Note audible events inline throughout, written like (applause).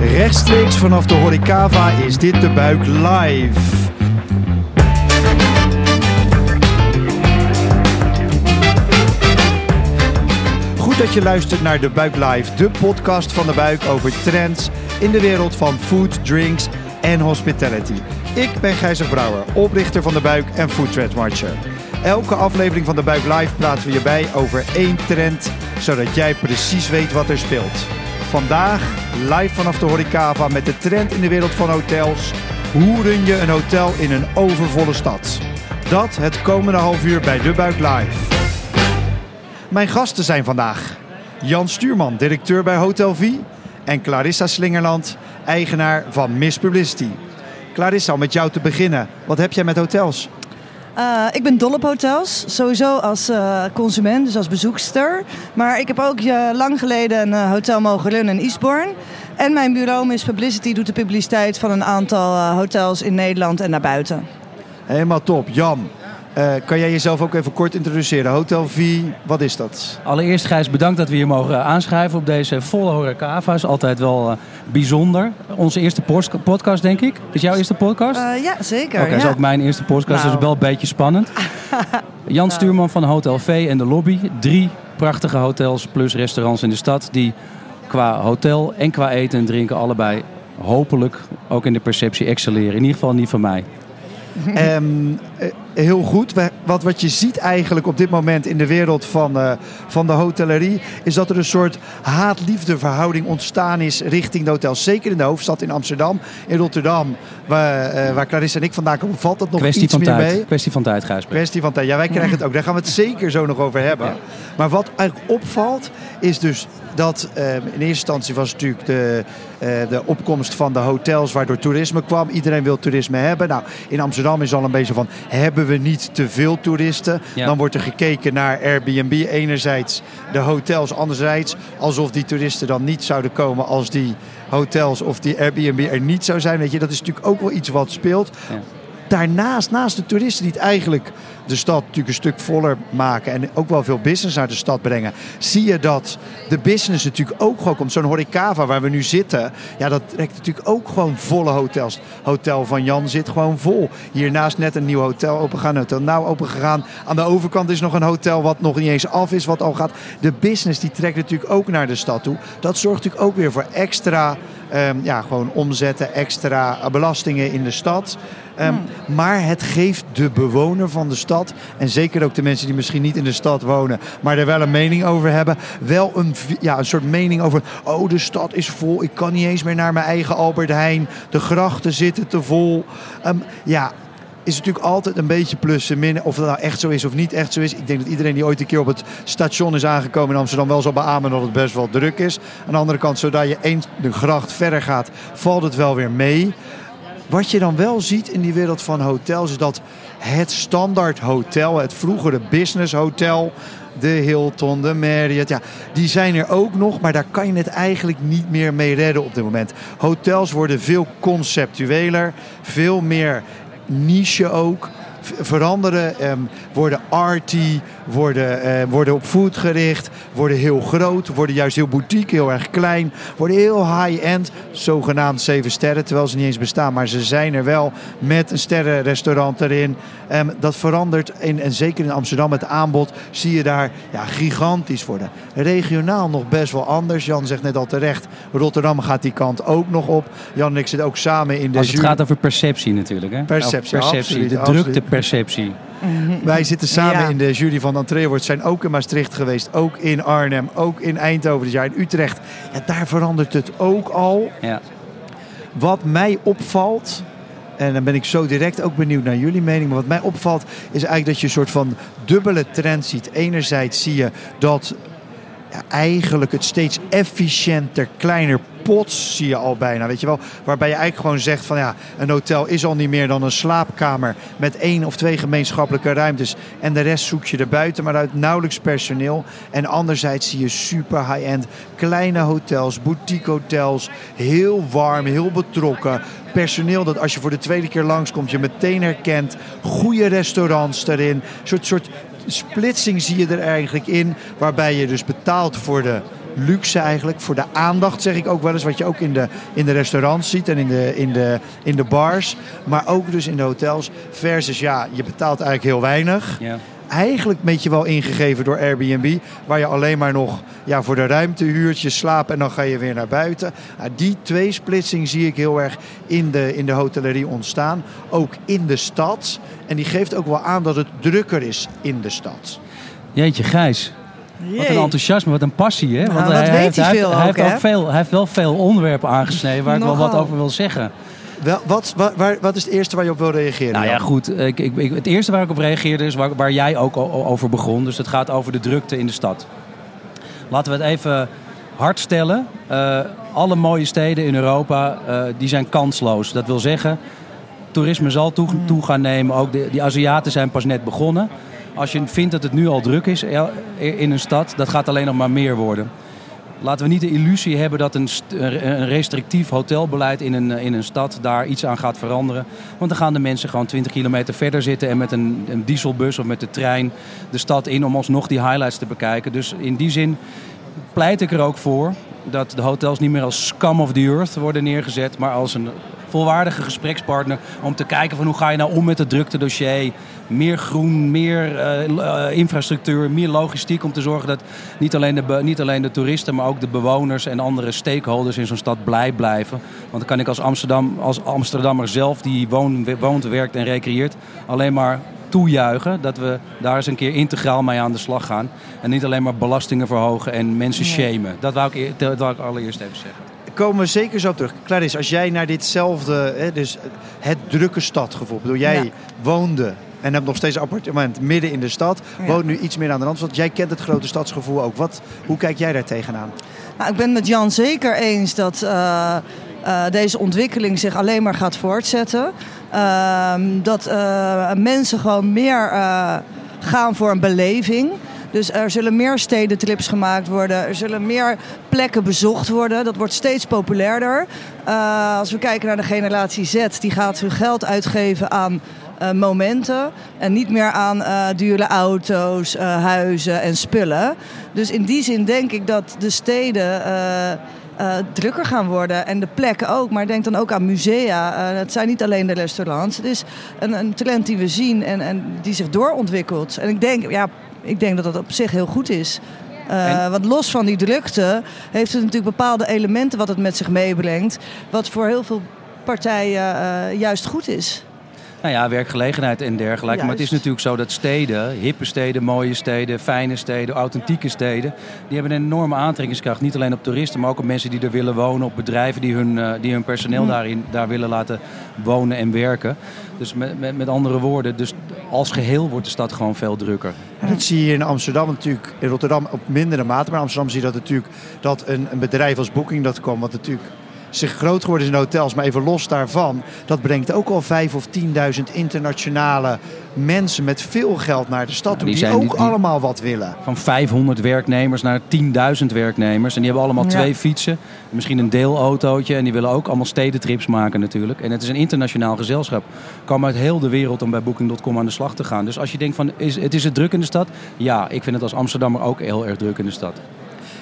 Rechtstreeks vanaf de Horecava is dit de Buik Live. Goed dat je luistert naar de Buik Live, de podcast van de Buik over trends in de wereld van food, drinks en hospitality. Ik ben Gijzer Brouwer, oprichter van de Buik en Food Trend Watcher. Elke aflevering van de Buik Live praten we je bij over één trend, zodat jij precies weet wat er speelt. Vandaag live vanaf de Horecava met de trend in de wereld van hotels. Hoe run je een hotel in een overvolle stad? Dat het komende half uur bij de Buik Live. Mijn gasten zijn vandaag Jan Stuurman, directeur bij Hotel V. En Clarissa Slingerland, eigenaar van Miss Publicity. Clarissa, om met jou te beginnen. Wat heb jij met hotels? Uh, ik ben dol op hotels, sowieso als uh, consument, dus als bezoekster. Maar ik heb ook uh, lang geleden een hotel mogen runnen in Eastbourne. En mijn bureau Miss Publicity doet de publiciteit van een aantal hotels in Nederland en daarbuiten. Helemaal top. Jan, uh, kan jij jezelf ook even kort introduceren? Hotel V, wat is dat? Allereerst Gijs, bedankt dat we hier mogen aanschrijven op deze volle horecava. is altijd wel uh, bijzonder. Onze eerste podcast, denk ik. Is jouw eerste podcast? Uh, ja, zeker. Oké, okay, ja. is ook mijn eerste podcast, nou. dus wel een beetje spannend. (laughs) Jan nou. Stuurman van Hotel V en de Lobby. Drie prachtige hotels plus restaurants in de stad die qua hotel en qua eten en drinken allebei hopelijk ook in de perceptie excelleren. In ieder geval niet van mij. Um, heel goed. Wat, wat je ziet eigenlijk op dit moment in de wereld van, uh, van de hotellerie... is dat er een soort haat-liefde verhouding ontstaan is richting de hotels. Zeker in de hoofdstad in Amsterdam. In Rotterdam, waar, uh, waar Clarissa en ik vandaan komen, valt dat nog Kwestie iets van meer tijd. mee. Kwestie van tijd, Gijs. Kwestie van tijd. Ja, wij krijgen het ook. Daar gaan we het zeker zo nog over hebben. Ja. Maar wat eigenlijk opvalt, is dus dat uh, in eerste instantie was natuurlijk de, uh, de opkomst van de hotels waardoor toerisme kwam. Iedereen wil toerisme hebben. Nou, in Amsterdam is al een beetje van, hebben we niet te veel toeristen? Ja. Dan wordt er gekeken naar Airbnb enerzijds, de hotels anderzijds. Alsof die toeristen dan niet zouden komen als die hotels of die Airbnb er niet zou zijn. Weet je, dat is natuurlijk ook wel iets wat speelt. Ja. Daarnaast, naast de toeristen die het eigenlijk de stad natuurlijk een stuk voller maken en ook wel veel business naar de stad brengen, zie je dat de business natuurlijk ook gewoon komt. Zo'n Horecava waar we nu zitten, ja, dat trekt natuurlijk ook gewoon volle hotels. Hotel van Jan zit gewoon vol. Hiernaast net een nieuw hotel opengegaan, hotel nou opengegaan. Aan de overkant is nog een hotel wat nog niet eens af is, wat al gaat. De business die trekt natuurlijk ook naar de stad toe. Dat zorgt natuurlijk ook weer voor extra, um, ja, gewoon omzetten, extra belastingen in de stad. Um, hmm. Maar het geeft de bewoner van de stad, en zeker ook de mensen die misschien niet in de stad wonen, maar er wel een mening over hebben, wel een, ja, een soort mening over, oh de stad is vol, ik kan niet eens meer naar mijn eigen Albert Heijn, de grachten zitten te vol. Um, ja, is natuurlijk altijd een beetje plus en min. Of dat nou echt zo is of niet echt zo is. Ik denk dat iedereen die ooit een keer op het station is aangekomen in Amsterdam wel zal beamen dat het best wel druk is. Aan de andere kant, zodra je eens de gracht verder gaat, valt het wel weer mee. Wat je dan wel ziet in die wereld van hotels is dat het standaard hotel, het vroegere business hotel, de Hilton, de Marriott, ja, die zijn er ook nog, maar daar kan je het eigenlijk niet meer mee redden op dit moment. Hotels worden veel conceptueler, veel meer niche ook veranderen, um, worden arty, worden, uh, worden op food gericht, worden heel groot, worden juist heel boutique, heel erg klein, worden heel high-end, zogenaamd zeven sterren, terwijl ze niet eens bestaan, maar ze zijn er wel met een sterrenrestaurant erin. Um, dat verandert in, en zeker in Amsterdam het aanbod zie je daar ja, gigantisch worden. Regionaal nog best wel anders. Jan zegt net al terecht, Rotterdam gaat die kant ook nog op. Jan en ik zitten ook samen in de Als het gaat over perceptie natuurlijk. Hè? Perceptie, perceptie absoluut, de absoluut. drukte perceptie. Wij zitten samen Ja. in de jury van Entreewoord, zijn ook in Maastricht geweest, ook in Arnhem, ook in Eindhoven dit jaar, in Utrecht. Ja, daar verandert het ook al. Ja. Wat mij opvalt, en dan ben ik zo direct ook benieuwd naar jullie mening, maar wat mij opvalt is eigenlijk dat je een soort van dubbele trend ziet. Enerzijds zie je dat ja, eigenlijk het steeds efficiënter, kleiner pots zie je al bijna, weet je wel. Waarbij je eigenlijk gewoon zegt van ja, een hotel is al niet meer dan een slaapkamer met één of twee gemeenschappelijke ruimtes. En de rest zoek je er buiten, maar uit nauwelijks personeel. En anderzijds zie je super high-end kleine hotels, boutique hotels, heel warm, heel betrokken. Personeel dat als je voor de tweede keer langskomt je meteen herkent. Goede restaurants erin. Een soort, soort splitsing zie je er eigenlijk in. Waarbij je dus betaalt voor de luxe eigenlijk, voor de aandacht zeg ik ook wel eens. Wat je ook in de, in de restaurants ziet en in de, in, de, in de bars. Maar ook dus in de hotels. Versus ja, je betaalt eigenlijk heel weinig. Ja. Eigenlijk een beetje wel ingegeven door Airbnb. Waar je alleen maar nog ja, voor de ruimte huurt, je slaapt en dan ga je weer naar buiten. Die tweesplitsing zie ik heel erg in de, in de hotellerie ontstaan. Ook in de stad. En die geeft ook wel aan dat het drukker is in de stad. Jeetje, Gijs. Wat een enthousiasme, wat een passie, hè? Nou, wat weet heeft, hij hij, veel heeft, hij ook, heeft ook veel, hij heeft wel veel onderwerpen aangesneden waar ik wel wat over wil zeggen. Wel, wat, wa- waar, wat is het eerste waar je op wil reageren? Nou ja, goed. Ik, ik, ik- het eerste waar ik op reageerde is waar, waar jij ook over begon. Dus het gaat over de drukte in de stad. Laten we het even hard stellen. Eh, alle mooie steden in Europa eh, die zijn kansloos. Dat wil zeggen, toerisme zal toe, toe gaan nemen. Ook de, die Aziaten zijn pas net begonnen. Als je vindt dat het nu al druk is in een stad, dat gaat alleen nog maar meer worden. Laten we niet de illusie hebben dat een, een restrictief hotelbeleid in een, in een stad daar iets aan gaat veranderen. Want dan gaan de mensen gewoon 20 kilometer verder zitten en met een, een dieselbus of met de trein de stad in om alsnog die highlights te bekijken. Dus in die zin pleit ik er ook voor dat de hotels niet meer als scum of the earth worden neergezet, maar als een volwaardige gesprekspartner om te kijken van hoe ga je nou om met het druktedossier. Meer groen, meer eh, eh, infrastructuur, meer logistiek om te zorgen dat niet alleen, de, niet alleen de toeristen, maar ook de bewoners en andere stakeholders in zo'n stad blij blijven. Want dan kan ik als, Amsterdam, als Amsterdammer zelf, die woont, woont, werkt en recreëert, alleen maar toejuichen dat we daar eens een keer integraal mee aan de slag gaan. En niet alleen maar belastingen verhogen en mensen shamen. Dat wou ik, dat wou ik allereerst even zeggen. Komen we zeker zo terug. Clarisse, als jij naar ditzelfde, hè, dus het drukke stadgevoel, ik bedoel, jij Ja. woonde en hebt nog steeds een appartement midden in de stad, Ja. woont nu iets meer aan de Randstad. Jij kent het grote stadsgevoel ook. Wat, hoe kijk jij daar tegenaan? Nou, ik ben met Jan zeker eens dat eh, eh, deze ontwikkeling zich alleen maar gaat voortzetten. Ehm, dat eh, mensen gewoon meer gaan voor een beleving. Dus er zullen meer stedentrips gemaakt worden. Er zullen meer plekken bezocht worden. Dat wordt steeds populairder. Eh, als we kijken naar de generatie Z, die gaat hun geld uitgeven aan eh, momenten. En niet meer aan eh, dure auto's, huizen en spullen. Dus in die zin denk ik dat de steden drukker gaan worden. En de plekken ook. Maar denk dan ook aan musea. Het zijn niet alleen de restaurants. Het is een, een trend die we zien en, en die zich doorontwikkelt. En ik denk, ja, ik denk dat dat op zich heel goed is. Eh, Want los van die drukte heeft het natuurlijk bepaalde elementen wat het met zich meebrengt. Wat voor heel veel partijen eh, juist goed is. Nou ja, werkgelegenheid en dergelijke. Maar het is natuurlijk zo dat steden, hippe steden, mooie steden, fijne steden, authentieke steden, die hebben een enorme aantrekkingskracht. Niet alleen op toeristen, maar ook op mensen die er willen wonen, op bedrijven die hun, eh, die hun personeel daarin, daar willen laten wonen en werken. Dus met, met, met andere woorden, dus als geheel wordt de stad gewoon veel drukker. En dat zie je in Amsterdam natuurlijk, in Rotterdam op mindere mate. Maar in Amsterdam zie je dat natuurlijk dat een, een bedrijf als Booking.com, wat natuurlijk zich groot geworden is in hotels, maar even los daarvan, dat brengt ook al vijf of 10.000 internationale mensen met veel geld naar de stad toe, die ook die- die- allemaal wat willen. Van 500 werknemers naar 10.000 werknemers. En die hebben allemaal Ja. twee fietsen, misschien een deelautootje. En die willen ook allemaal stedentrips maken natuurlijk. En het is een internationaal gezelschap. Komen uit heel de wereld om bij Booking.com aan de slag te gaan. Dus als je denkt van, is, het is het druk in de stad? Ja, ik vind het als Amsterdammer ook heel erg druk in de stad.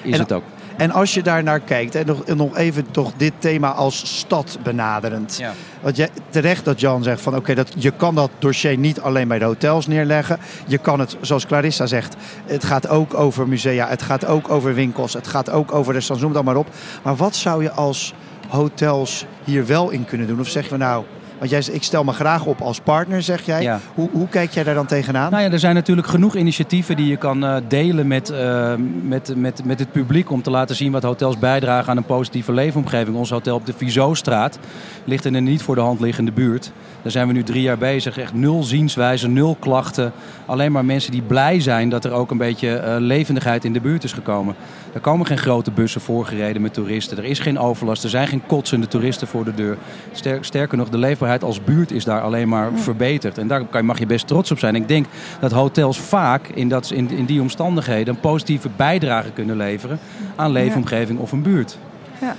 Is En- het ook. En als je daar naar kijkt, en nog, nog even toch dit thema als stad benaderend. Ja. Want jij, terecht dat Jan zegt van oké, dat je kan dat dossier niet alleen bij de hotels neerleggen. Je kan het, zoals Clarissa zegt, het gaat ook over musea, het gaat ook over winkels, het gaat ook over restaurants, noem het allemaal op. Maar wat zou je als hotels hier wel in kunnen doen? Of zeg je nou, want jij, zegt, ik stel me graag op als partner, zeg jij. Ja. Hoe, hoe kijk jij daar dan tegenaan? Nou ja, er zijn natuurlijk genoeg initiatieven die je kan eh, delen met, eh, met, met, met het publiek om te laten zien wat hotels bijdragen aan een positieve leefomgeving. Ons hotel op de Vizostraat ligt in een niet voor de hand liggende buurt. Daar zijn we nu drie jaar bezig. Echt nul zienswijze, nul klachten. Alleen maar mensen die blij zijn dat er ook een beetje eh, levendigheid in de buurt is gekomen. Er komen geen grote bussen voorgereden met toeristen. Er is geen overlast. Er zijn geen kotsende toeristen voor de deur. Ster- sterker nog, de leefbaarheid als buurt is daar alleen maar verbeterd. En daar kan, mag je best trots op zijn. Ik denk dat hotels vaak in, dat, in, in die omstandigheden een positieve bijdrage kunnen leveren aan leefomgeving of een buurt. Ja.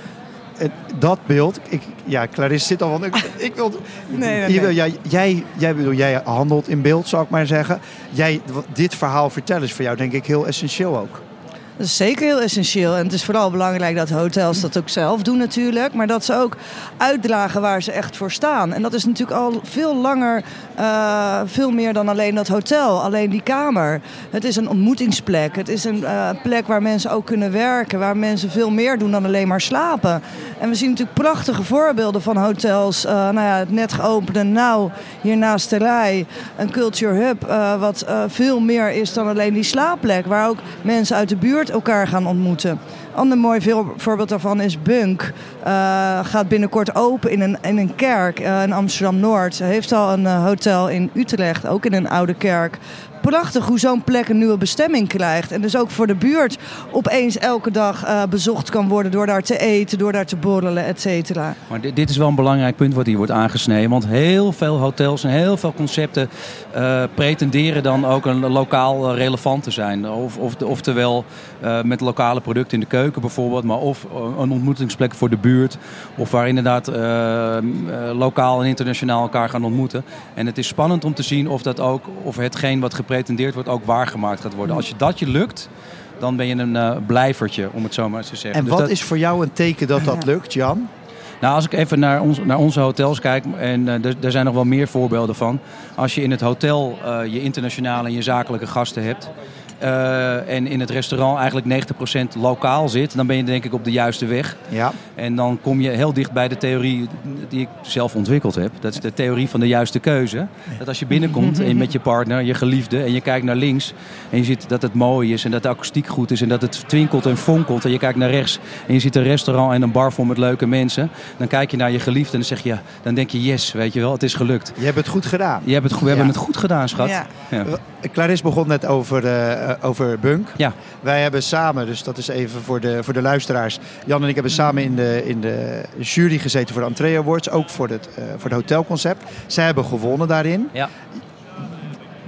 En dat beeld, ik, ja, Clarisse zit al van, ik, (laughs) ik wil, Nee, nee, nee. jij, jij, jij, bedoel, jij handelt in beeld, zou ik maar zeggen. Jij, dit verhaal vertellen is voor jou denk ik heel essentieel ook. Dat is zeker heel essentieel. En het is vooral belangrijk dat hotels dat ook zelf doen natuurlijk. Maar dat ze ook uitdragen waar ze echt voor staan. En dat is natuurlijk al veel langer, uh, veel meer dan alleen dat hotel. Alleen die kamer. Het is een ontmoetingsplek. Het is een uh, plek waar mensen ook kunnen werken. Waar mensen veel meer doen dan alleen maar slapen. En we zien natuurlijk prachtige voorbeelden van hotels. Uh, nou ja, het net geopende Nou, hier naast de rij. Een culture hub. wat veel meer is dan alleen die slaapplek. Waar ook mensen uit de buurt elkaar gaan ontmoeten. Ander mooi voorbeeld daarvan is Bunk. Uh, gaat binnenkort open in een, in een kerk uh, in Amsterdam-Noord. Heeft al een uh, hotel in Utrecht, ook in een oude kerk prachtig hoe zo'n plek een nieuwe bestemming krijgt. En dus ook voor de buurt opeens elke dag uh, bezocht kan worden door daar te eten, door daar te borrelen, et cetera. Maar dit, is wel een belangrijk punt wat hier wordt aangesneden. Want heel veel hotels en heel veel concepten uh, pretenderen dan ook een lokaal uh, relevant te zijn. Of, of, oftewel met lokale producten in de keuken bijvoorbeeld, maar of een ontmoetingsplek voor de buurt. Of waar inderdaad lokaal en internationaal elkaar gaan ontmoeten. En het is spannend om te zien of dat ook, of hetgeen wat gepretendeerd wordt ook waargemaakt gaat worden. Als je dat je lukt, dan ben je een uh, blijvertje, om het zo maar te zeggen. En dus wat is voor jou een teken dat dat lukt, Jan? Nou, als ik even naar, ons, naar onze hotels kijk, en uh, er, er zijn nog wel meer voorbeelden van. Als je in het hotel uh, je internationale en je zakelijke gasten hebt, uh, en in het restaurant eigenlijk 90% lokaal zit, dan ben je denk ik op de juiste weg. Ja. En dan kom je heel dicht bij de theorie die ik zelf ontwikkeld heb. Dat is de theorie van de juiste keuze. Dat als je binnenkomt en met je partner, je geliefde, en je kijkt naar links en je ziet dat het mooi is en dat de akoestiek goed is en dat het twinkelt en fonkelt en je kijkt naar rechts en je ziet een restaurant en een bar vol met leuke mensen, dan kijk je naar je geliefde en dan zeg je, dan denk je yes, weet je wel, het is gelukt. Je hebt het goed gedaan. Je hebt het, we hebben het goed gedaan, schat. Ja. Ja. Clarisse begon net over uh, eh, over Bunk. Ja. Wij hebben samen, dus dat is even voor de, voor de luisteraars. Jan en ik hebben samen in de, in de jury gezeten voor de Entree Awards. Ook voor, het, uh, voor het hotelconcept. Zij hebben gewonnen daarin. Ja.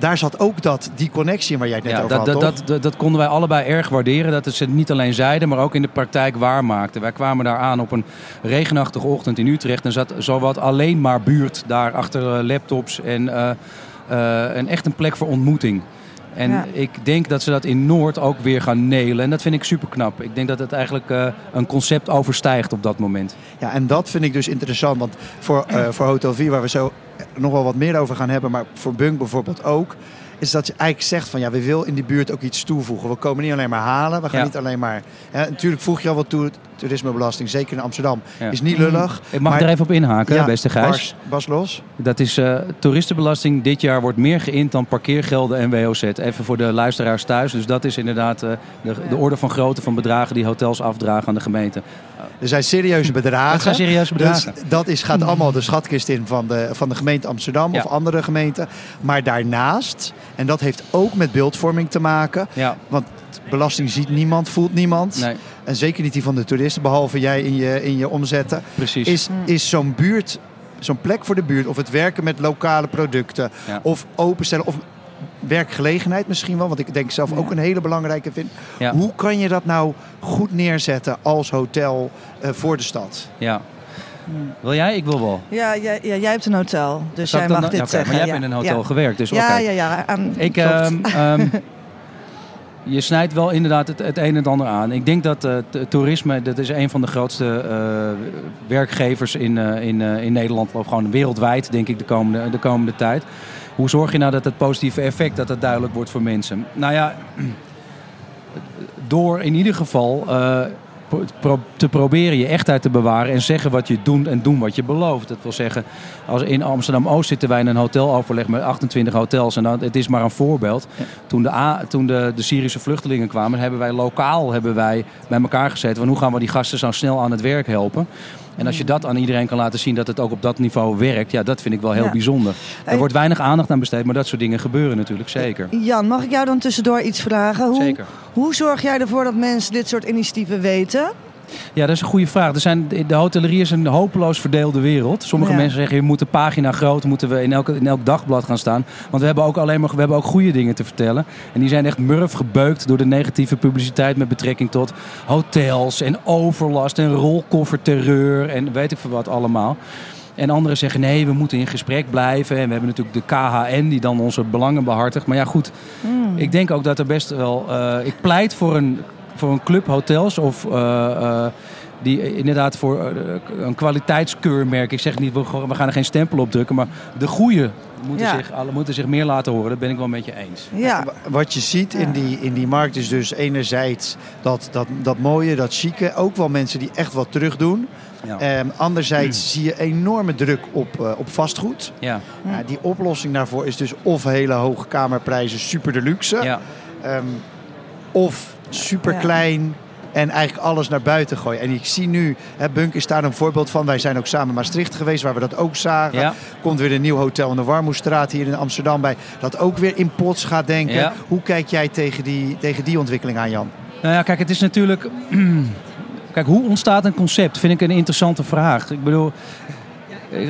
Daar zat ook dat, die connectie waar jij het net ja, over dat, had, dat, dat, dat, konden wij allebei erg waarderen. Dat ze het niet alleen zeiden, maar ook in de praktijk waarmaakten. Wij kwamen daar aan op een regenachtige ochtend in Utrecht. En zat zowat alleen maar buurt daar achter eh, laptops. En, uh, uh, en echt een plek voor ontmoeting. En ja. ik denk dat ze dat in Noord ook weer gaan nelen. En dat vind ik super knap. Ik denk dat het eigenlijk uh, een concept overstijgt op dat moment. Ja, en dat vind ik dus interessant. Want voor, uh, (clears throat) voor Hotel 4, waar we zo nog wel wat meer over gaan hebben, maar voor Bunk bijvoorbeeld ook is dat je eigenlijk zegt van ja, we willen in die buurt ook iets toevoegen. We komen niet alleen maar halen, we gaan ja. niet alleen maar. Hè, natuurlijk voeg je al wat toe, toerismebelasting, zeker in Amsterdam, ja. is niet lullig. Ik mag maar, er even op inhaken, ja, beste Gijs. Bas, Bas Los. Dat is uh, toeristenbelasting dit jaar wordt meer geïnd dan parkeergelden en WOZ. Even voor de luisteraars thuis. Dus dat is inderdaad uh, de, de orde van grootte van bedragen die hotels afdragen aan de gemeente. Er zijn serieuze (laughs) bedragen. Dat zijn serieuze bedragen. Dus dat is, gaat allemaal de schatkist in van de, van de gemeente Amsterdam of andere gemeenten. Maar daarnaast, en dat heeft ook met beeldvorming te maken. Ja. Want belasting ziet niemand, voelt niemand. Nee. En zeker niet die van de toeristen, behalve jij in je, in je omzetten. Precies. Is, is zo'n buurt, zo'n plek voor de buurt, of het werken met lokale producten, ja. of openstellen, of werkgelegenheid misschien wel, want ik denk zelf ook een hele belangrijke vind. Ja. Hoe kan je dat nou goed neerzetten als hotel uh, voor de stad? Ja. Wil jij? Ik wil wel. Ja, jij, ja, jij hebt een hotel, dus jij mag dan, dit okay, zeggen. Maar jij hebt in een hotel ja. gewerkt, dus ja, okay. ja, ja. Um, ik, um, um, (laughs) je snijdt wel inderdaad het, het een en het ander aan. Ik denk dat uh, toerisme, dat is een van de grootste uh, werkgevers in, uh, in, in Nederland, of gewoon wereldwijd, denk ik, de komende, de komende tijd. Hoe zorg je nou dat het positieve effect dat het duidelijk wordt voor mensen? Nou ja, (clears throat) door in ieder geval te proberen je echtheid te bewaren en zeggen wat je doet en doen wat je belooft. Dat wil zeggen, als in Amsterdam-Oost zitten wij in een hoteloverleg met 28 hotels en dan, het is maar een voorbeeld. Ja. Toen, de, A, toen de, de Syrische vluchtelingen kwamen, hebben wij lokaal hebben wij bij elkaar gezeten van hoe gaan we die gasten zo snel aan het werk helpen. En als je dat aan iedereen kan laten zien dat het ook op dat niveau werkt, ja, dat vind ik wel heel ja. bijzonder. Er wordt weinig aandacht aan besteed, maar dat soort dingen gebeuren natuurlijk zeker. Jan, mag ik jou dan tussendoor iets vragen? Hoe, zeker. Hoe zorg jij ervoor dat mensen dit soort initiatieven weten? Ja, dat is een goede vraag. Er zijn, de hotellerie is een hopeloos verdeelde wereld. Sommige ja. mensen zeggen, je moet een pagina groot, moeten we in elk, in elk dagblad gaan staan. Want we hebben ook alleen maar we hebben ook goede dingen te vertellen. En die zijn echt murf gebeukt door de negatieve publiciteit met betrekking tot hotels en overlast en rolkofferterreur en weet ik veel wat allemaal. En anderen zeggen nee, we moeten in gesprek blijven. En we hebben natuurlijk de KHN die dan onze belangen behartigt. Maar ja, goed. Mm. Ik denk ook dat er best wel. Uh, ik pleit voor een voor een club hotels of eh, eh, die inderdaad voor eh, een kwaliteitskeurmerk. Ik zeg niet, we, we gaan er geen stempel op drukken, maar de goede moeten, Ja. zich, alle, moeten zich meer laten horen. Dat ben ik wel met je eens. Ja, Wat je ziet in, die, in die markt is dus enerzijds dat, dat, dat mooie, dat chique. Ook wel mensen die echt wat terug doen. Ja. Ehm, anderzijds zie je enorme druk op, eh, op vastgoed. Ja. Ja, die oplossing daarvoor is dus of hele hoge kamerprijzen, super deluxe. Ja. ehm, of super klein en eigenlijk alles naar buiten gooien. En ik zie nu, hè, Bunk is daar een voorbeeld van. Wij zijn ook samen in Maastricht geweest, waar we dat ook zagen. Ja. Komt weer een nieuw hotel in de Warmoestraat hier in Amsterdam bij. Dat ook weer in pots gaat denken. Ja. Hoe kijk jij tegen die, tegen die ontwikkeling aan, Jan? Nou ja, kijk, het is natuurlijk. (clears throat) Kijk, hoe ontstaat een concept? Vind ik een interessante vraag. Ik bedoel,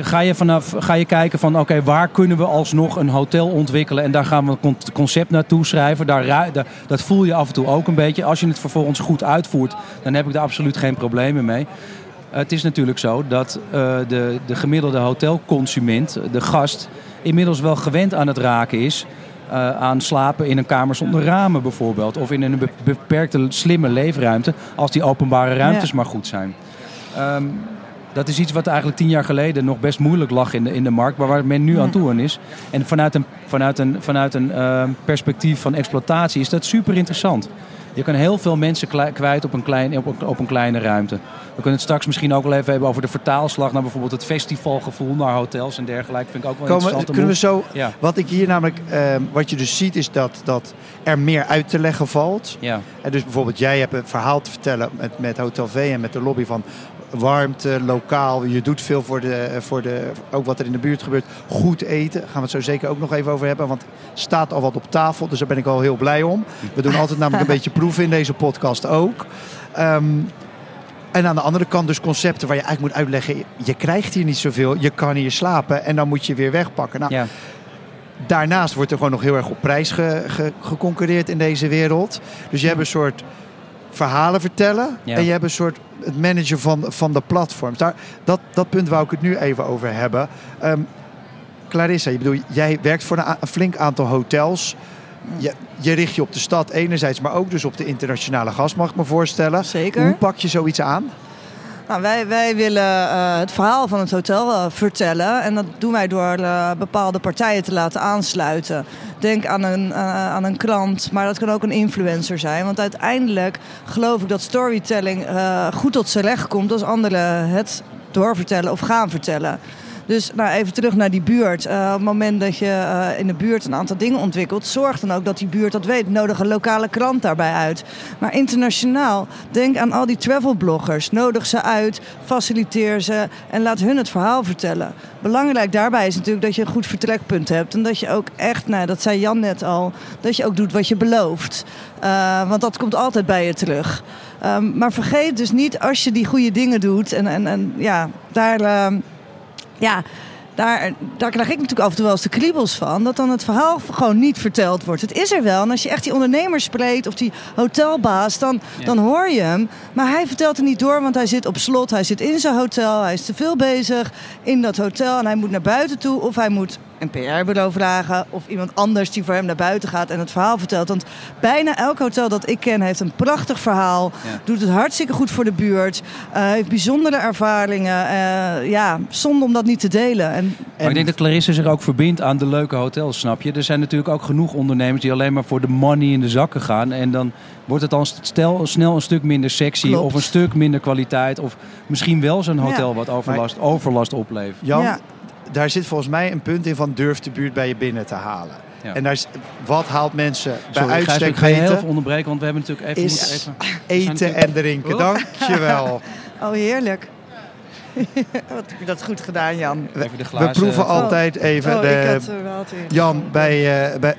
ga je, vanaf, ga je kijken van oké, waar kunnen we alsnog een hotel ontwikkelen en daar gaan we con- concept naartoe schrijven. Daar, dat voel je af en toe ook een beetje. Als je het vervolgens goed uitvoert, dan heb ik daar absoluut geen problemen mee. Het is natuurlijk zo dat eh, de, de gemiddelde hotelconsument, de gast, inmiddels wel gewend aan het raken is eh, aan slapen in een kamer zonder ramen bijvoorbeeld. Of in een be- beperkte slimme leefruimte, als die openbare ruimtes Ja. maar goed zijn. Ehm, dat is iets wat eigenlijk tien jaar geleden nog best moeilijk lag in de, in de markt, maar waar men nu aan toe aan is. En vanuit een, vanuit een, vanuit een ehm, perspectief van exploitatie is dat super interessant. Je kan heel veel mensen kwijt op een, klein, op, een- op een kleine ruimte. We kunnen het straks misschien ook wel even hebben over de vertaalslag naar bijvoorbeeld het festivalgevoel naar hotels en dergelijke. Vind ik ook wel Komen, interessant. kunnen we zo... Ja, Wat ik hier namelijk... ehm, wat je dus ziet is dat, dat er meer uit te leggen valt. ja, En dus bijvoorbeeld jij hebt een verhaal te vertellen met, met Hotel V en met de lobby van warmte, lokaal. Je doet veel voor de, voor de, ook wat er in de buurt gebeurt. Goed eten, gaan we het zo zeker ook nog even over hebben. Want er staat al wat op tafel, dus daar ben ik al heel blij om. We doen altijd namelijk een (laughs) beetje proeven in deze podcast ook. Ehm, en aan de andere kant dus concepten waar je eigenlijk moet uitleggen... je krijgt hier niet zoveel, je kan hier slapen en dan moet je weer wegpakken. Nou, ja. Daarnaast wordt er gewoon nog heel erg op prijs ge- ge- geconcurreerd in deze wereld. Dus je hebt een soort verhalen vertellen. Ja. En je hebt een soort het managen van, van de platforms. Daar, dat, dat punt wou ik het nu even over hebben. Ehm, Clarissa, je bedoel, jij werkt voor een flink aantal hotels. Je, je richt je op de stad enerzijds, maar ook dus op de internationale gast, mag ik me voorstellen. zeker. Hoe pak je zoiets aan? Nou, wij, wij willen eh, het verhaal van het hotel eh, vertellen. En dat doen wij door eh, bepaalde partijen te laten aansluiten. Denk aan een, aan een klant, maar dat kan ook een influencer zijn. Want uiteindelijk geloof ik dat storytelling goed tot zijn recht komt als anderen het doorvertellen of gaan vertellen. Dus nou, even terug naar die buurt. Eh, op het moment dat je eh, in de buurt een aantal dingen ontwikkelt, zorg dan ook dat die buurt dat weet. Nodig een lokale krant daarbij uit. Maar internationaal, denk aan al die travelbloggers. Nodig ze uit, faciliteer ze en laat hun het verhaal vertellen. Belangrijk daarbij is natuurlijk dat je een goed vertrekpunt hebt. En dat je ook echt, nou, dat zei Jan net al, dat je ook doet wat je belooft. Eh, want dat komt altijd bij je terug. Ehm, maar vergeet dus niet als je die goede dingen doet. En, en, en ja, daar. ehm, ja, daar, daar krijg ik natuurlijk af en toe wel eens de kriebels van. Dat dan het verhaal gewoon niet verteld wordt. Het is er wel. En als je echt die ondernemer spreekt of die hotelbaas, dan, Ja. dan hoor je hem. Maar hij vertelt het niet door, want hij zit op slot. Hij zit in zijn hotel. Hij is te veel bezig in dat hotel. En hij moet naar buiten toe. Of hij moet een PR-bureau vragen. Of iemand anders die voor hem naar buiten gaat en het verhaal vertelt. Want bijna elk hotel dat ik ken heeft een prachtig verhaal. Ja. Doet het hartstikke goed voor de buurt. eh, heeft bijzondere ervaringen. eh, ja, zonde om dat niet te delen. En Maar ik denk dat Clarisse zich ook verbindt aan de leuke hotels, snap je? Er zijn natuurlijk ook genoeg ondernemers die alleen maar voor de money in de zakken gaan. En dan wordt het dan stel, snel een stuk minder sexy Klopt. of een stuk minder kwaliteit. Of misschien wel zo'n hotel Ja. wat overlast, overlast oplevert. Jan, Ja. Daar zit volgens mij een punt in van durf de buurt bij je binnen te halen. Ja. En daar is, wat haalt mensen bij Sorry, uitstek ik ga je heel onderbreken, want we hebben natuurlijk even... Is- moeten even Eten en drinken. Oh. Dankjewel. (laughs) Oh, heerlijk. (laughs) Wat heb je dat goed gedaan, Jan. even de We proeven altijd even oh, de... ik had er wel wat in. Jan, bij, eh, bij,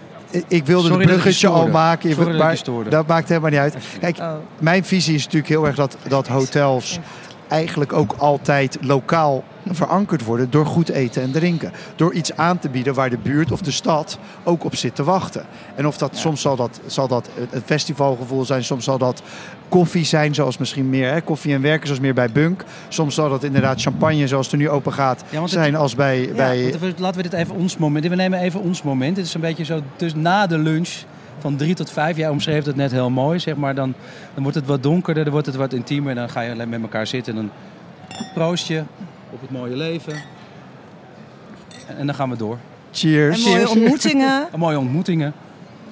ik wilde Sorry een bruggetje al maken, Sorry maar dat maakt helemaal niet uit. Kijk, Oh. mijn visie is natuurlijk heel erg dat, dat hotels eigenlijk ook altijd lokaal verankerd worden door goed eten en drinken. Door iets aan te bieden waar de buurt of de stad ook op zit te wachten. En of dat soms zal dat, zal dat een festivalgevoel zijn, soms zal dat koffie zijn, zoals misschien meer hè, koffie en werken, zoals meer bij Bunk. Soms zal dat inderdaad champagne, zoals er nu open gaat, Ja, want het- zijn als bij, bij Want we- Laten we dit even ons moment. We nemen even ons moment. Dit is een beetje zo dus na de lunch van drie tot vijf. Jij omschreef het net heel mooi, zeg maar. Dan, dan wordt het wat donkerder, dan wordt het wat intiemer. En dan ga je alleen met elkaar zitten en dan proost je op het mooie leven. En, en dan gaan we door. Cheers. En mooie ontmoetingen. (laughs) En mooie ontmoetingen.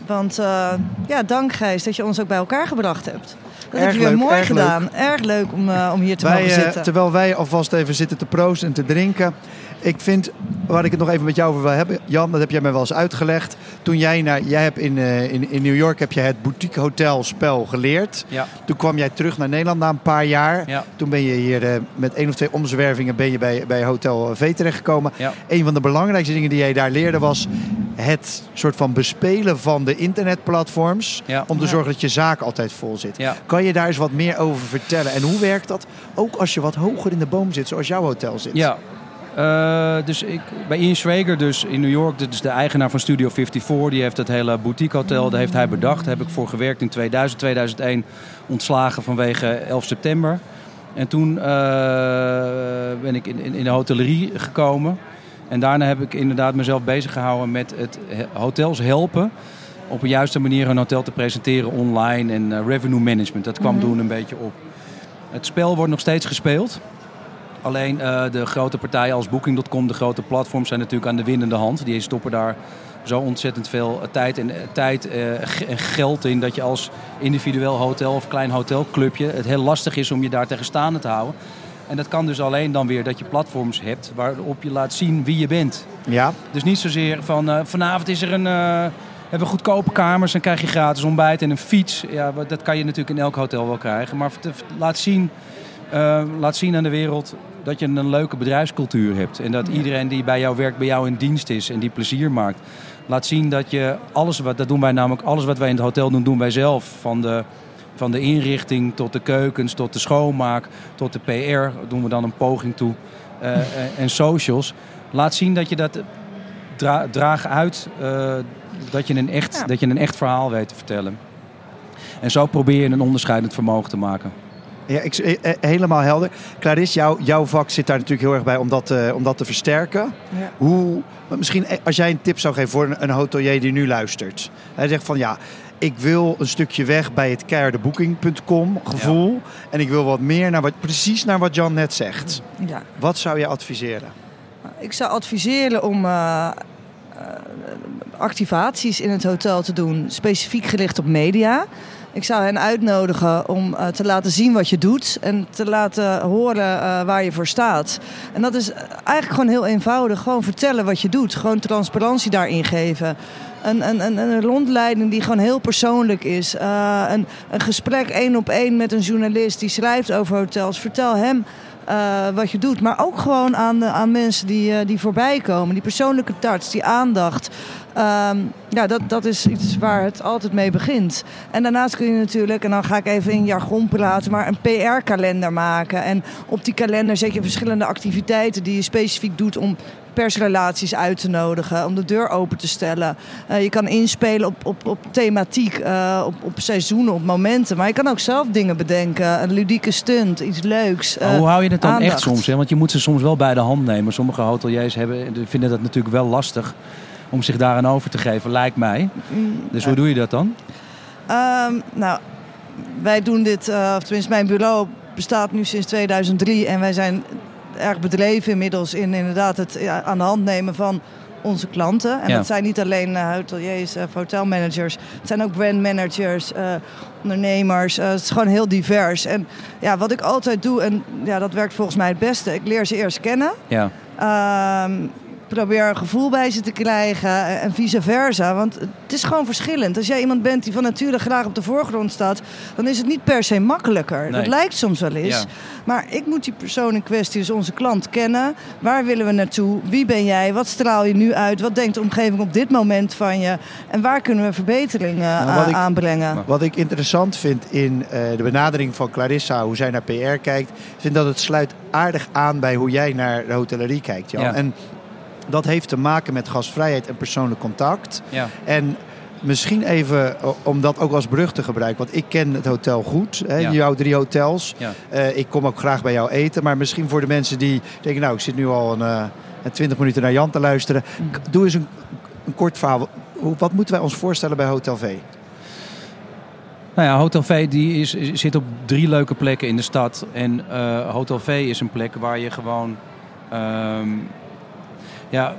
Want uh, ja, dank Gijs dat je ons ook bij elkaar gebracht hebt. Dat Erg heb je weer leuk, mooi erg gedaan. leuk. Erg leuk om, uh, om hier te Wij, mogen eh, zitten. terwijl wij alvast even zitten te proosten en te drinken. Ik vind, waar ik het nog even met jou over wil hebben, Jan, dat heb jij mij wel eens uitgelegd. Toen jij naar, jij hebt in, uh, in, in New York heb je het boutique hotel spel geleerd. Ja. Toen kwam jij terug naar Nederland na een paar jaar. Ja. Toen ben je hier uh, met één of twee omzwervingen ben je bij, bij Hotel V terechtgekomen. Ja. Een van de belangrijkste dingen die jij daar leerde was het soort van bespelen van de internetplatforms. Ja. Om te zorgen dat je zaak altijd vol zit. Ja. Kan je daar eens wat meer over vertellen? En hoe werkt dat ook als je wat hoger in de boom zit, zoals jouw hotel zit? Ja. Uh, dus ik, bij Ian Schrager dus in New York, dat is de eigenaar van Studio 54. Die heeft het hele boutique hotel, dat heeft hij bedacht. Daar heb ik voor gewerkt in 2000, 2001. Ontslagen vanwege 11 september. En toen uh, ben ik in, in, in de hotellerie gekomen. En daarna heb ik inderdaad mezelf bezig gehouden met het hotels helpen. Op een juiste manier een hotel te presenteren online en uh, revenue management. Dat kwam mm -hmm. toen een beetje op. Het spel wordt nog steeds gespeeld. Alleen uh, de grote partijen als Booking.com, de grote platforms, zijn natuurlijk aan de winnende hand. Die stoppen daar zo ontzettend veel tijd en, tijd, en geld in dat je als individueel hotel of klein hotelclubje het heel lastig is om je daar tegen staande te houden. En dat kan dus alleen dan weer dat je platforms hebt waarop je laat zien wie je bent. Ja. Dus niet zozeer van uh, vanavond is er een, uh, hebben we goedkope kamers, dan krijg je gratis ontbijt en een fiets. Ja, dat kan je natuurlijk in elk hotel wel krijgen. Maar laat zien, uh, laat zien aan de wereld dat je een leuke bedrijfscultuur hebt. En dat iedereen die bij jou werkt, bij jou in dienst is en die plezier maakt. Laat zien dat je alles wat, dat doen wij namelijk, alles wat wij in het hotel doen, doen wij zelf. Van de, van de inrichting tot de keukens, tot de schoonmaak, tot de PR doen we dan een poging toe. Uh, en socials. Laat zien dat je dat dra draag uit, uh, dat, je een echt, ja. dat je een echt verhaal weet te vertellen. En zo probeer je een onderscheidend vermogen te maken. Ja, ik, eh, helemaal helder. Clarisse, jou, jouw vak zit daar natuurlijk heel erg bij om dat, uh, om dat te versterken. Ja. Hoe, misschien als jij een tip zou geven voor een, een hotelier die nu luistert. Hij zegt van ja, ik wil een stukje weg bij het keiharde booking.com gevoel. Ja. En ik wil wat meer naar wat, precies naar wat Jan net zegt. Ja. Wat zou je adviseren? Ik zou adviseren om uh, activaties in het hotel te doen, specifiek gericht op media. Ik zou hen uitnodigen om uh, te laten zien wat je doet en te laten horen uh, waar je voor staat. En dat is eigenlijk gewoon heel eenvoudig. Gewoon vertellen wat je doet. Gewoon transparantie daarin geven. Een, een, een, een rondleiding die gewoon heel persoonlijk is. Uh, een, een gesprek één op één met een journalist die schrijft over hotels. Vertel hem uh, wat je doet. Maar ook gewoon aan, aan mensen die, uh, die voorbij komen. Die persoonlijke touch, die aandacht. Um, ja, dat, dat is iets waar het altijd mee begint. En daarnaast kun je natuurlijk, en dan ga ik even in jargon praten, maar een PR-kalender maken. En op die kalender zet je verschillende activiteiten die je specifiek doet om persrelaties uit te nodigen, om de deur open te stellen. Uh, je kan inspelen op, op, op thematiek, uh, op, op seizoenen, op momenten. Maar je kan ook zelf dingen bedenken. Een ludieke stunt, iets leuks. Uh, hoe hou je het dan aandacht. echt soms? Hè? Want je moet ze soms wel bij de hand nemen. Sommige hoteliers hebben, vinden dat natuurlijk wel lastig om zich daaraan over te geven, lijkt mij. Dus hoe doe je dat dan? Um, nou, wij doen dit, of tenminste mijn bureau bestaat nu sinds 2003 en wij zijn erg bedreven inmiddels in inderdaad het ja, aan de hand nemen van onze klanten. En Ja. dat zijn niet alleen uh, hoteliers of hotelmanagers. Het zijn ook brandmanagers, uh, ondernemers. Uh, het is gewoon heel divers. En ja, wat ik altijd doe, en ja, dat werkt volgens mij het beste. Ik leer ze eerst kennen. Ja. Ehm, probeer een gevoel bij ze te krijgen en vice versa. Want het is gewoon verschillend. Als jij iemand bent die van nature graag op de voorgrond staat... dan is het niet per se makkelijker. Nee. Dat lijkt soms wel eens. Ja. Maar ik moet die persoon in kwestie, dus onze klant, kennen. Waar willen we naartoe? Wie ben jij? Wat straal je nu uit? Wat denkt de omgeving op dit moment van je? En waar kunnen we verbeteringen Nou, wat ik- aanbrengen? Wat ik interessant vind in eh, de benadering van Clarissa, hoe zij naar PR kijkt, vind dat het sluit aardig aan bij hoe jij naar de hotellerie kijkt, Jan. Ja. En dat heeft te maken met gastvrijheid en persoonlijk contact. Ja. En misschien even o- om dat ook als brug te gebruiken, want ik ken het hotel goed, hè, Ja. jouw drie hotels. Ja. Eh, ik kom ook graag bij jou eten, maar misschien voor de mensen die denken, nou, ik zit nu al een, eh, een 20 minuten naar Jan te luisteren. Doe eens een, een kort verhaal. Wat moeten wij ons voorstellen bij Hotel V? Nou ja, Hotel V die is, zit op drie leuke plekken in de stad. En eh, Hotel V is een plek waar je gewoon... ehm, ja,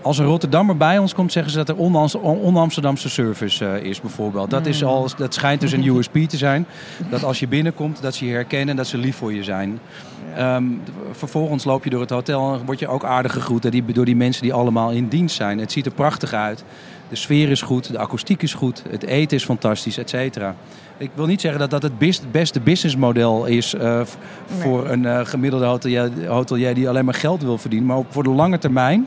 als een Rotterdammer bij ons komt, zeggen ze dat er on- on-Amsterdamse service eh, is bijvoorbeeld. Dat, is al, dat schijnt dus een USP te zijn. Dat als je binnenkomt, dat ze je herkennen en dat ze lief voor je zijn. Ehm, vervolgens loop je door het hotel en word je ook aardig gegroet die, door die mensen die allemaal in dienst zijn. Het ziet er prachtig uit. De sfeer is goed, de akoestiek is goed, het eten is fantastisch, et cetera. Ik wil niet zeggen dat dat het best- beste businessmodel is eh, voor een eh, gemiddelde hotelier, hotelier die alleen maar geld wil verdienen. Maar voor de lange termijn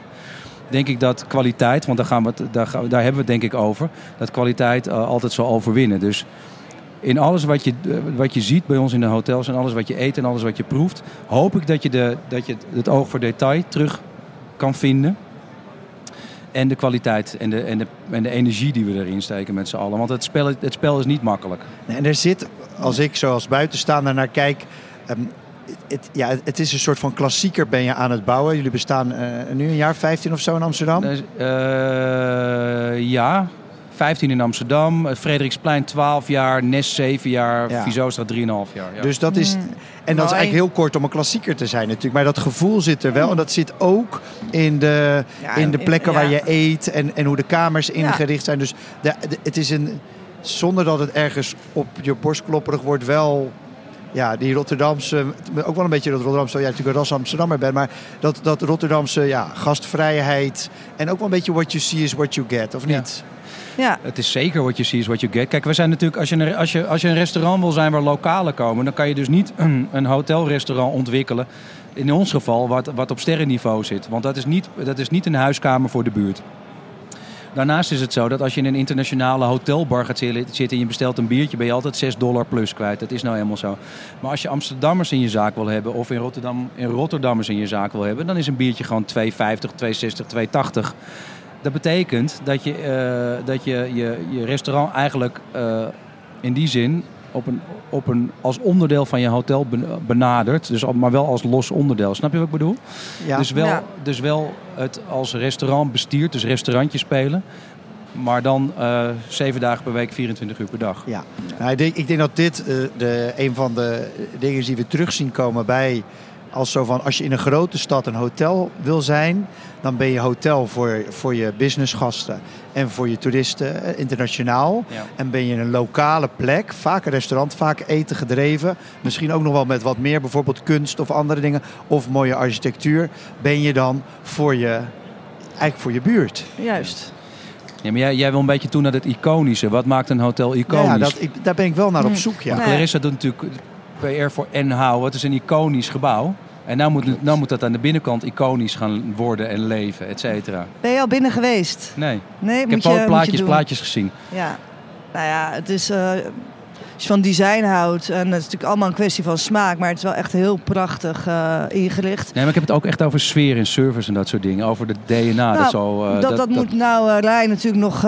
denk ik dat kwaliteit, want daar, gaan we het, daar, gaan daar hebben we het denk ik over, dat kwaliteit eh, altijd zal overwinnen. Dus in alles wat je, wat je ziet bij ons in de hotels en alles wat je eet en alles wat je proeft, hoop ik dat je, de, dat je het oog voor detail terug kan vinden. En de kwaliteit en de, en, de, en de energie die we erin steken met z'n allen. Want het spel, het spel is niet makkelijk. En er zit, als ik zo als buitenstaander naar kijk... ehm, het, ja, het is een soort van klassieker ben je aan het bouwen. Jullie bestaan eh, nu een jaar 15 of zo in Amsterdam. Dus, eh, ja, 15 in Amsterdam, Frederiksplein 12 jaar, Nes 7 jaar, Ja. Vizostraat 3,5 jaar. Ja. Dus dat is, en dat is eigenlijk heel kort om een klassieker te zijn natuurlijk. Maar dat gevoel zit er wel. En dat zit ook in de, Ja, in de in- plekken waar je eet en, en hoe de kamers Ja. ingericht zijn. Dus de, de- het is een, zonder dat het ergens op je borst klopperig wordt, wel... Ja, die Rotterdamse, ook wel een beetje dat Rotterdamse, ja, natuurlijk als Amsterdammer ben, maar dat, dat Rotterdamse ja, gastvrijheid en ook wel een beetje what you see is what you get, of niet? Ja, Het is zeker what you see is what you get. Kijk, we zijn natuurlijk, als je, een, als, je, als je een restaurant wil zijn waar lokalen komen, dan kan je dus niet een, hotelrestaurant ontwikkelen. In ons geval, wat, wat op sterrenniveau zit. Want dat is, niet, dat is niet een huiskamer voor de buurt. Daarnaast is het zo dat als je in een internationale hotelbar gaat zitten en je bestelt een biertje, ben je altijd 6 dollar plus kwijt. Dat is nou helemaal zo. Maar als je Amsterdammers in je zaak wil hebben of in Rotterdam in Rotterdammers in je zaak wil hebben, dan is een biertje gewoon 2,50, 2,60, 2,80. Dat betekent dat je, eh, dat je, je je restaurant eigenlijk eh, in die zin op een, op een, als onderdeel van je hotel ben- benadert. Dus, al- maar wel als los onderdeel. Snap je wat ik bedoel? Ja. Dus, wel, Ja. dus wel het als restaurant bestiert, dus restaurantje spelen. Maar dan eh, zeven dagen per week, 24 uur per dag. Ja, nou, ik, denk, ik denk dat dit eh, de, een van de dingen is die we terug zien komen bij. Als, zo van, als je in een grote stad een hotel wil zijn, dan ben je hotel voor, voor je businessgasten en voor je toeristen eh, internationaal. Ja. En ben je in een lokale plek, vaak een restaurant, vaak eten gedreven. Misschien ook nog wel met wat meer, bijvoorbeeld kunst of andere dingen. Of mooie architectuur. Ben je dan voor je, eigenlijk voor je buurt. juist. Ja, maar jij, jij wil een beetje toe naar het iconische. Wat maakt een hotel iconisch? Ja, dat, ik, daar ben ik wel naar op Hm. zoek. Ja. Nee. Clarissa doet natuurlijk PR voor NHOW. Het is een iconisch gebouw. En nou moet, nou moet dat aan de binnenkant iconisch gaan worden en leven, et cetera. Ben je al binnen geweest? Nee, Nee, ik moet heb je, moet plaatjes, je plaatjes gezien. Ja, nou ja, het is. eh, als je van design houdt, en het is natuurlijk allemaal een kwestie van smaak, maar het is wel echt heel prachtig eh, ingericht. Nee, maar ik heb het ook echt over sfeer en service en dat soort dingen. Over de DNA. dat, Nou, zo, eh, dat, dat, moet nou eh, Rijn natuurlijk nog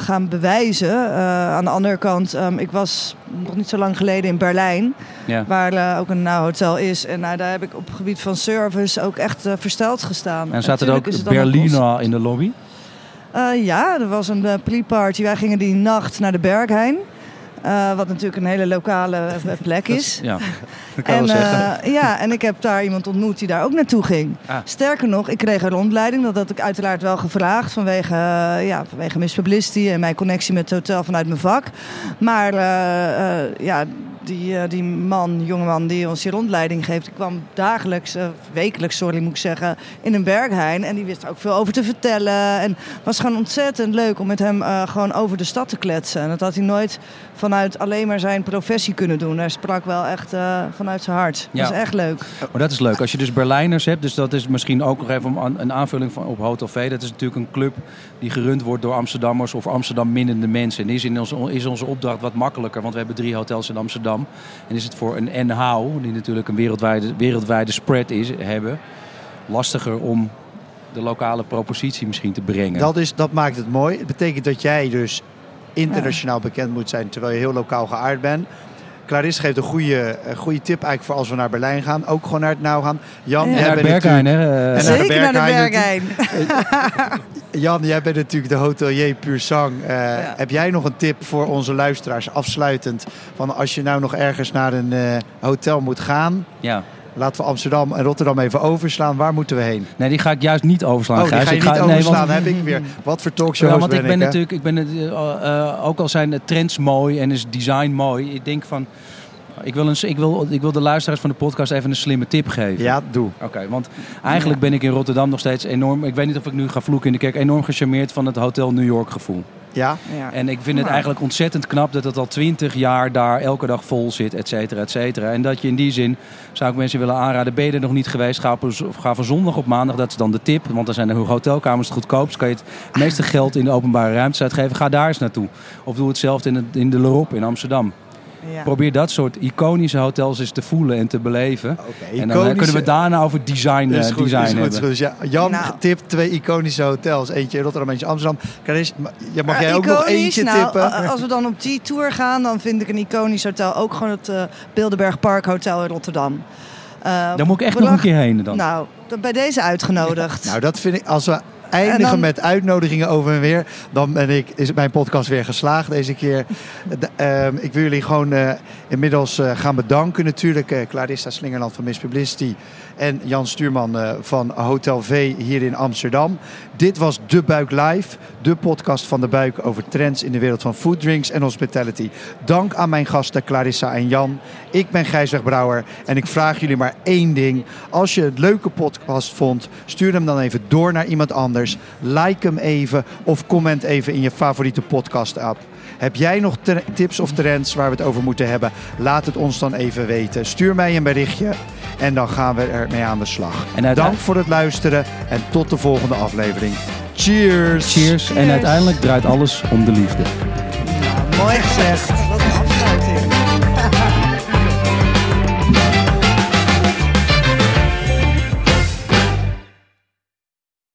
gaan bewijzen. Aan de andere kant, ehm, ik was nog niet zo lang geleden in Berlijn, Ja. waar ook een nou, hotel is. En nou, daar heb ik op het gebied van service ook echt versteld gestaan. En zaten er ook Berliner in de lobby? Ja, er was een uh, pre-party. Wij gingen die nacht naar de Berghain. Eh, wat natuurlijk een hele lokale eh, (laughs) plek is. Ja, dat kan En, wel zeggen. eh, ja, en ik heb daar iemand ontmoet die daar ook naartoe ging. Ah. Sterker nog, ik kreeg een rondleiding. Dat had ik uiteraard wel gevraagd vanwege, ja, vanwege Miss Publicity en mijn connectie met het hotel vanuit mijn vak. Maar ja, die, eh, die man, jongeman die ons die rondleiding geeft, die kwam dagelijks, eh, wekelijks, sorry moet ik zeggen, in een berghein. En die wist er ook veel over te vertellen. En het was gewoon ontzettend leuk om met hem eh, gewoon over de stad te kletsen. En dat had hij nooit vanuit alleen maar zijn professie kunnen doen. Hij sprak wel echt vanuit zijn hart. Ja. Dat is echt leuk. Maar dat is leuk. Als je dus Berlijners hebt, dus dat is misschien ook nog even een- aanvulling van, op Hotel V. Dat is natuurlijk een club die gerund wordt door Amsterdammers of Amsterdam minnende mensen. En die is, in onze, is onze opdracht wat makkelijker, want we hebben drie hotels in Amsterdam. En is het voor een NHOW, die natuurlijk een wereldwijde, wereldwijde spread is, hebben, lastiger om de lokale propositie misschien te brengen. Dat, is, dat maakt het mooi. Het betekent dat jij dus internationaal bekend moet zijn terwijl je heel lokaal geaard bent. Clarisse geeft een goede, een goede tip eigenlijk voor als we naar Berlijn gaan. Ook gewoon naar het nou gaan. Jan, Ja. jij naar bent Berghain, natuurlijk- hè? eh, En naar de Zeker naar de Berghain Berghain. Jan, jij bent natuurlijk de hotelier puur sang. Eh, Ja. Heb jij nog een tip voor onze luisteraars afsluitend? Van als je nou nog ergens naar een eh, hotel moet gaan. ja. Laten we Amsterdam en Rotterdam even overslaan. Waar moeten we heen? Nee, die ga ik juist niet overslaan. Oh, die ga je Ik niet nee, want- overslaan. heb ik weer. Wat voor talkshows Ja, want ik ben ik, natuurlijk, ik ben het, eh, ook al zijn de trends mooi en is design mooi. Ik denk van, ik wil, een, ik, wil, ik wil de luisteraars van de podcast even een slimme tip geven. Ja, doe. Oké, want eigenlijk ben ik in Rotterdam nog steeds enorm, ik weet niet of ik nu ga vloeken in de kerk, enorm gecharmeerd van het Hotel New York gevoel. Ja? Ja. En ik vind het eigenlijk ontzettend knap dat het al twintig jaar daar elke dag vol zit, et cetera, et cetera. En dat je in die zin, zou ik mensen willen aanraden, ben je er nog niet geweest, ga, op, ga van zondag op maandag, dat is dan de tip. Want dan zijn de hotelkamers het goedkoopst, kan je het meeste geld in de openbare ruimte uitgeven. Ga daar eens naartoe. Of doe hetzelfde in, het, in de Lorop in Amsterdam. Ja. Probeer dat soort iconische hotels eens te voelen en te beleven. Oké, En dan eh, kunnen we daarna over design, eh, Is goed, design is goed, is hebben. goed. Dus ja, Jan Nou. tip twee iconische hotels. Eentje in Rotterdam, eentje in Amsterdam. Ja, mag Maar jij ook nog eentje nou, tippen? Als we dan op die tour gaan, dan vind ik een iconisch hotel ook gewoon het eh Bilderberg Park Hotel in Rotterdam. Eh, Daar moet ik echt nog een keer heen dan. Nou, dan bij deze uitgenodigd. Nou, dat vind ik, als we eindigen dan- met uitnodigingen over en weer, dan ben ik, is mijn podcast weer geslaagd deze keer. (laughs) De- ehm, ik wil jullie gewoon eh, inmiddels eh, gaan bedanken natuurlijk. eh Clarissa Slingerland van Miss Publicity en Jan Stuurman van Hotel V hier in Amsterdam. Dit was De Buik Live, de podcast van De Buik over trends in de wereld van food, drinks en hospitality. Dank aan mijn gasten Clarissa en Jan. Ik ben Gijsweg Brouwer en ik vraag jullie maar één ding. Als je het leuke podcast vond, stuur hem dan even door naar iemand anders. Like hem even of comment even in je favoriete podcast app. Heb jij nog tips of trends waar we het over moeten hebben? Laat het ons dan even weten. Stuur mij een berichtje en dan gaan we ermee aan de slag. En Dank voor het luisteren en tot de volgende aflevering. Cheers! Cheers. En uiteindelijk draait alles om de liefde. Mooi gezegd.